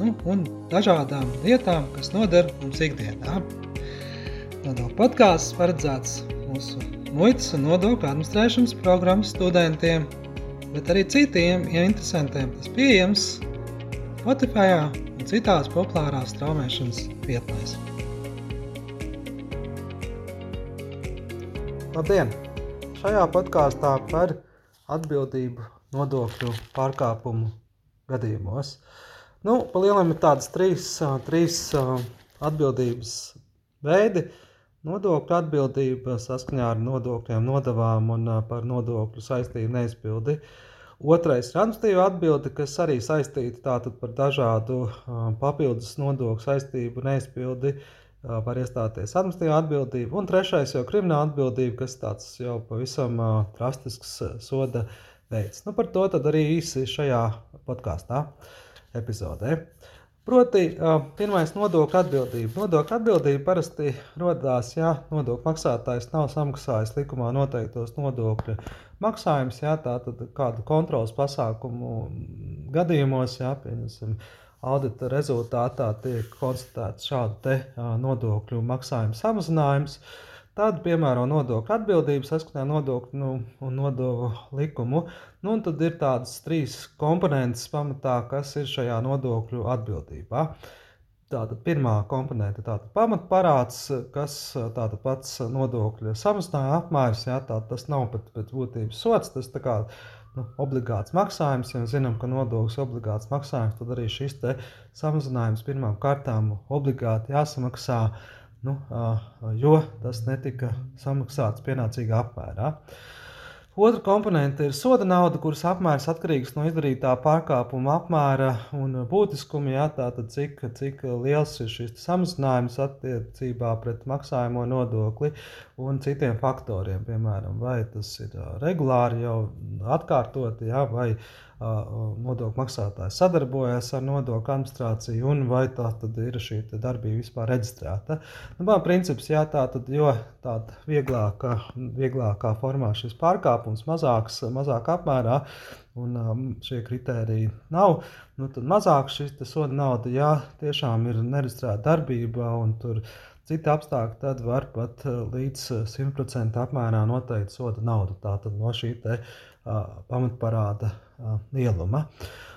nu, un dažādām lietām, kas noder mums ikdienā. Nodokļu podkāsts paredzēts mūsu muitas un nodokļu administrēšanas programmas studentiem, bet arī citiem ja interesantiem. Tas pieejams Spotify un citās populārās straumēšanas vietnēs. Labdien! Šajā podkāstā par atbildību nodokļu pārkāpumu gadījumos. Uh, Nu, Palielam ir tādas trīs, trīs atbildības veidi. Nodokļu atbildība saskaņā ar nodokļiem, nodavām un par nodokļu saistību neizpildi. Otrais ir administratīva atbilde, kas arī saistīta par dažādu papildus nodokļu saistību neizpildi, var iestāties administratīva atbildība. Un trešais jau krimināla atbildība, kas tāds jau pavisam drastisks soda veids. Nu, par to arī īsi šajā podkāstā. Epizodē. Proti, pirmais nodokļu atbildība. Nodokļu atbildība parasti radās, ja nodokļu maksātājs nav samaksājis likumā noteiktos nodokļu maksājumus, ja tātad kādu kontrolas pasākumu gadījumos, ja pieņemsim, audita rezultātā tiek konstatēts šādu te nodokļu maksājumu samazinājums. Uh, Tad piemēro nodokļu atbildību saskaņā nodokļu nu, un nodevu likumu. Nu, un tad ir tādas trīs komponentes pamatā, kas ir šajā nodokļu atbildībā. Tātad pirmā komponente ir pamatparāds, kas tātad pats nodokļu samazinājuma apmērs. Jā, tā, tas nav pat pēc būtības sots, tas kā nu, obligāts maksājums. Ja zinām, ka nodoklis ir obligāts maksājums, tad arī šis samazinājums pirmām kārtām obligāti jāsamaksā nu, jo tas netika samaksāts pienācīgā apmērā. Otra komponente ir soda nauda, kuras apmērs atkarīgs no izdarītā pārkāpuma apmēra un būtiskuma. Jā, tātad cik, cik liels ir šis samazinājums attiecībā pret maksājumu nodokli un citiem faktoriem. Piemēram, vai tas ir regulāri jau atkārtoti, jā, vai nodokļu maksātājs sadarbojas ar nodokļu administrāciju, un vai tā tad ir šī darbība vispār reģistrēta. Nu, man princips, jā, tā tad, jo tāda vieglākā, vieglākā formā šis pārkāpums mazāks, mazāk apmērā, un um, šie kriteriji nav, nu, tad mazāk šis soda nauda, jā, tiešām ir nereģistrēta darbība, un tur citi apstākļi, tad var pat līdz 100% apmērā noteikt soda naudu. Tātad no šī te pamatparāda lieluma.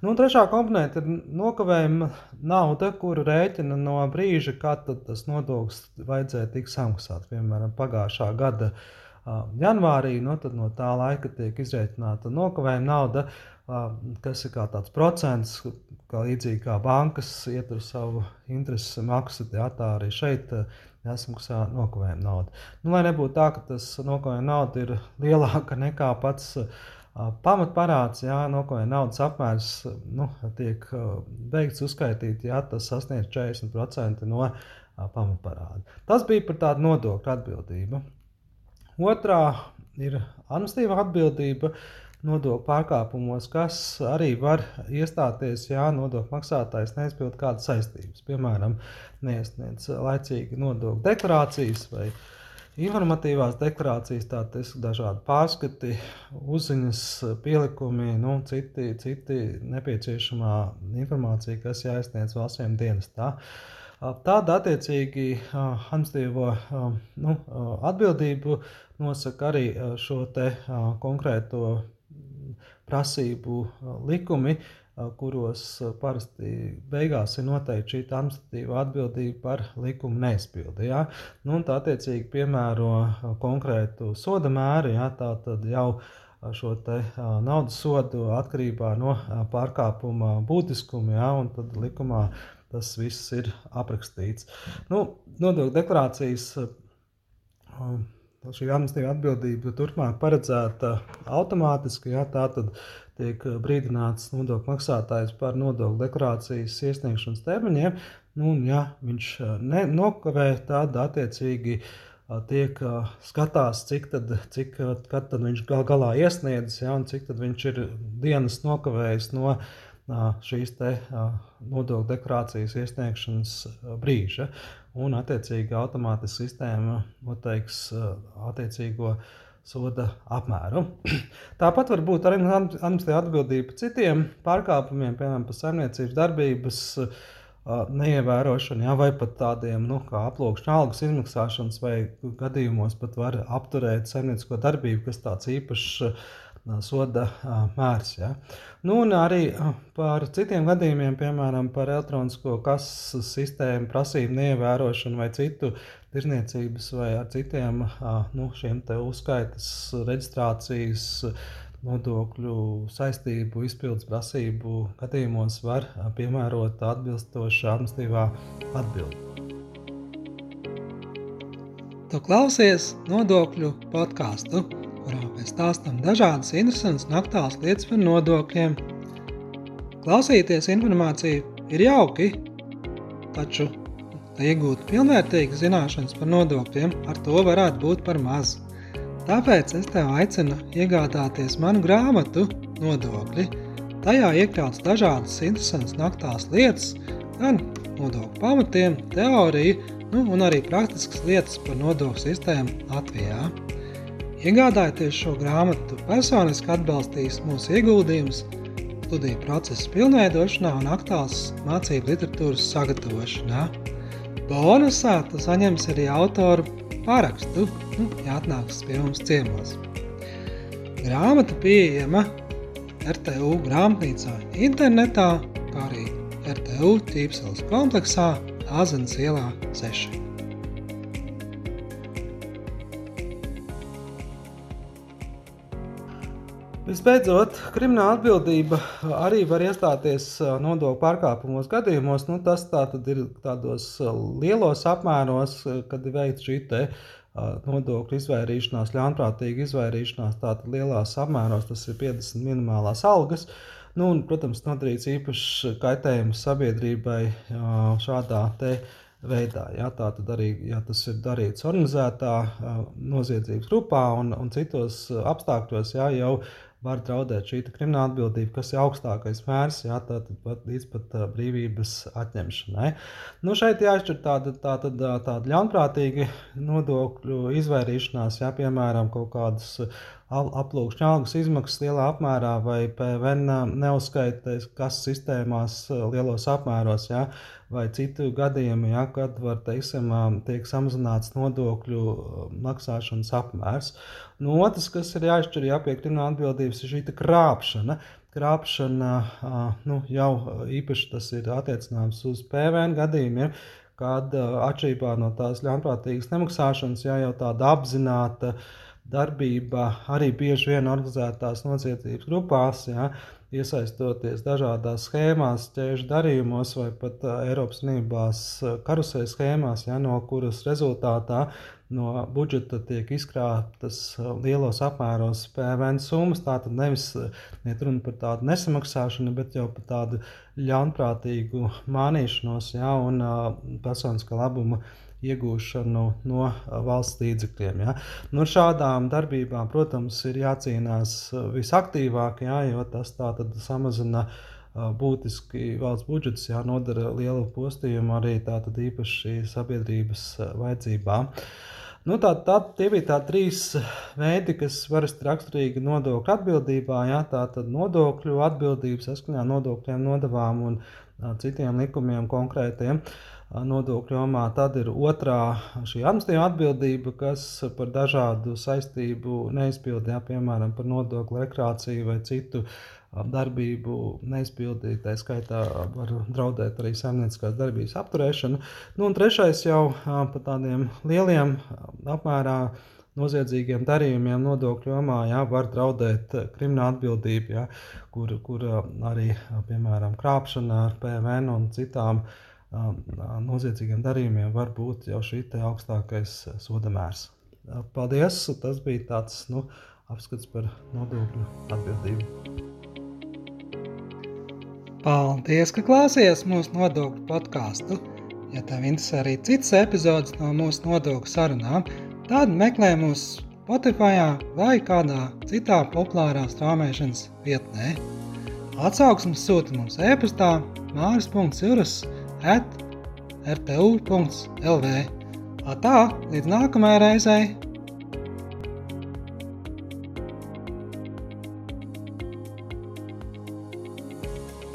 Nu, trešā komponente ir nokavējuma nauda, kuru rēķina no brīža, kad tas nodoklis vajadzēja tikt samaksāts. Piemēram, pagājušā gada janvārī, nu, no tā laika tiek izreikināta nokavējuma nauda, kas ir kā tāds procents, kā līdzīgi kā bankas ietur savu interesu maksu, jā, tā arī šeit jāsamaksā nokavējuma nauda. Nu, lai nebūtu tā, ka tas nokavējuma nauda ir lielāka nekā pats pamatparāds, jā, nokavējuma naudas apmērs nu, tiek beigts uzskaitīt, ja tas sasniedz 40% no pamatparāda. Tas bija par tādu nodokļu atbildību. Otrā ir administratīva atbildība. Nodokļu pārkāpumos, kas arī var iestāties, ja nodokļu maksātājs neizpild kādas saistības. Piemēram, neiesniedz laicīgi nodokļu deklarācijas vai informatīvās deklarācijas, ir dažādi pārskati, uzziņas, pielikumi, nu, citi, citi nepieciešamā informācija, kas jāizsniedz valstsiem dienestā. Tāda attiecīgi administratīvo nu, atbildību nosaka arī šo konkrēto prasību likumi, kuros parasti beigās ir noteikti šī administratīva atbildība par likumu neizpildi. Ja? Nu, tā attiecīgi piemēro konkrētu soda mēru, ja? tā tad jau šo naudas sodu atkarībā no pārkāpuma būtiskuma, ja? un tad likumā tas viss ir aprakstīts. Nu, nodokļu deklarācijas šī administratīva atbildība turpmāk paredzēta automātiski. Ja, tā tad tiek brīdināts nodokļu maksātājs par nodokļu deklarācijas iesniegšanas termiņiem. Nu, un, ja viņš ne, nokavē, tad attiecīgi tiek skatās, cik tad, cik, tad viņš gal galā iesniedzis, ja, un cik viņš ir dienas nokavējis no šīs nodokļu deklarācijas iesniegšanas brīža. Un, attiecīgi, automātiski sistēma noteiks attiecīgo soda apmēru. Tāpat var būt arī administratīva atbildība par citiem pārkāpumiem, piemēram, par saimniecības darbības neievērošanu, jā, vai pat tādiem nu, kā aplūkšņa algas izmaksāšanas, vai gadījumos pat var apturēt saimniecisko darbību, kas tāds īpašs soda mērs. Ja. Nu, un arī par citiem gadījumiem, piemēram, par elektronisko kases sistēmu prasību neievērošanu vai citu tirzniecības vai ar citiem nu, šiem uzskaitas reģistrācijas nodokļu saistību izpildes prasību gadījumos var piemērot atbilstošu administratīvā atbildi. Tu klausies nodokļu podkāstu kurā mēs stāstām dažādas interesantas un aktuālas lietas par nodokļiem. Klausīties informāciju ir jauki, taču, lai iegūtu pilnvērtīgas zināšanas par nodokļiem, ar to varētu būt par maz. Tāpēc es tev aicinu iegādāties manu grāmatu Nodokļi. Tajā iekļauts dažādas interesantas un aktuālas lietas, gan nodokļu pamatiem, teoriju, nu, un arī praktiskas lietas par nodokļu sistēmu Latvijā. Iegādājoties šo grāmatu, personiski atbalstīs mūsu ieguldījumus studiju procesa pilnveidošanā un aktuāls mācību literatūras sagatavošanā. Bonusā tu saņemsi arī autoru parakstu, nu, ja atnāks pie mums ciemos. Grāmata pieejama RTU grāmatnīcā internetā, kā arī RTU ķīpseles kompleksā Āzenes ielā 6. Visbeidzot, krimināla atbildība arī var iestāties nodokļu pārkāpumos gadījumos. Nu, tas tā ir tādos lielos apmēros, kad ir veikta šī nodokļu izvairīšanās, ļaunprātīga izvairīšanās, tātad lielās apmēros, tas ir 50 minimālās algas. Nu, un, protams, nodarīts īpašs kaitējums sabiedrībai šādā veidā. Ja, tā tad arī, ja tas ir darīts organizētā noziedzības grupā un, un citos apstākļos, ja, jau var draudēt šī krimināla atbildība, kas ir augstākais mērs, jā, tātad pat līdz pat uh, brīvības atņemšanai. Nu, šeit jāizšķir tāda, tāda, tāda ļaunprātīga nodokļu izvairīšanās, jā, piemēram, kaut kādas aplūkšņa algas izmaksas lielā apmērā vai PVN neuzskaitais, kas sistēmās lielos apmēros, ja, vai citu gadījumu, ja, kad var, teiksim, tiek samazināts nodokļu maksāšanas apmērs. Nu, otrs, kas ir jāizšķir ja, pie krimināla atbildības, ir šī krāpšana. Krāpšana nu, jau īpaši tas ir attiecināms uz PVN gadījumiem, kad atšķirībā no tās ļaunprātīgas nemaksāšanas, jā, jau tāda apzināta uh, darbība arī bieži vien organizētās noziedzības grupās, ja, iesaistoties dažādās schēmās, ķēžu darījumos vai pat Eiropas Unībās karusē schēmās, ja, no kuras rezultātā no budžeta tiek izkrāptas lielos apmēros PVN summas. Tā tad nevis iet runa par tādu nesamaksāšanu, bet jau par tādu ļaunprātīgu mānīšanos ja, un personiskā labuma iegūšanu no valsts līdzekļiem. Ja. Nu, ar šādām darbībām, protams, ir jācīnās visaktīvāk, ja, jo tas tā samazina būtiski valsts budžets, jā, nodara lielu postījumu arī tātad īpaši sabiedrības vajadzībām. Nu, tā, tā, tie bija tā trīs veidi, kas parasti raksturīgi nodokļu atbildībā. Jā, tā tad nodokļu atbildība saskaņā nodokļiem, nodevām un citiem likumiem konkrētiem. Uh, nodokļu jomā. Tad ir otrā šī administratīva atbildība, kas par dažādu saistību neizpildījā, piemēram, par nodokļu rekreāciju vai citu darbību neizpildīt. Tā skaitā var draudēt arī saimnieciskās darbības apturēšana. Nu, un trešais jau par tādiem lieliem apmērā noziedzīgiem darījumiem nodokļu jomā jā, var draudēt krimināla atbildība, jā, kur, kur arī, piemēram, krāpšana ar PVN un citām uh, noziedzīgiem darījumiem var būt jau šī augstākais soda mērs. Paldies! Tas bija tāds nu, apskats par nodokļu atbildību. Paldies, ka klausījāties mūsu nodokļu podkāstu! Ja tev interesē arī citas epizodes no mūsu nodokļu sarunām, tad meklē mūs Spotify vai kādā citā populārā strāmošanas vietnē. Atsauksmes sūta mums e-pastā māris.cirus at rtu.lv. Tā, līdz nākamajai reizei!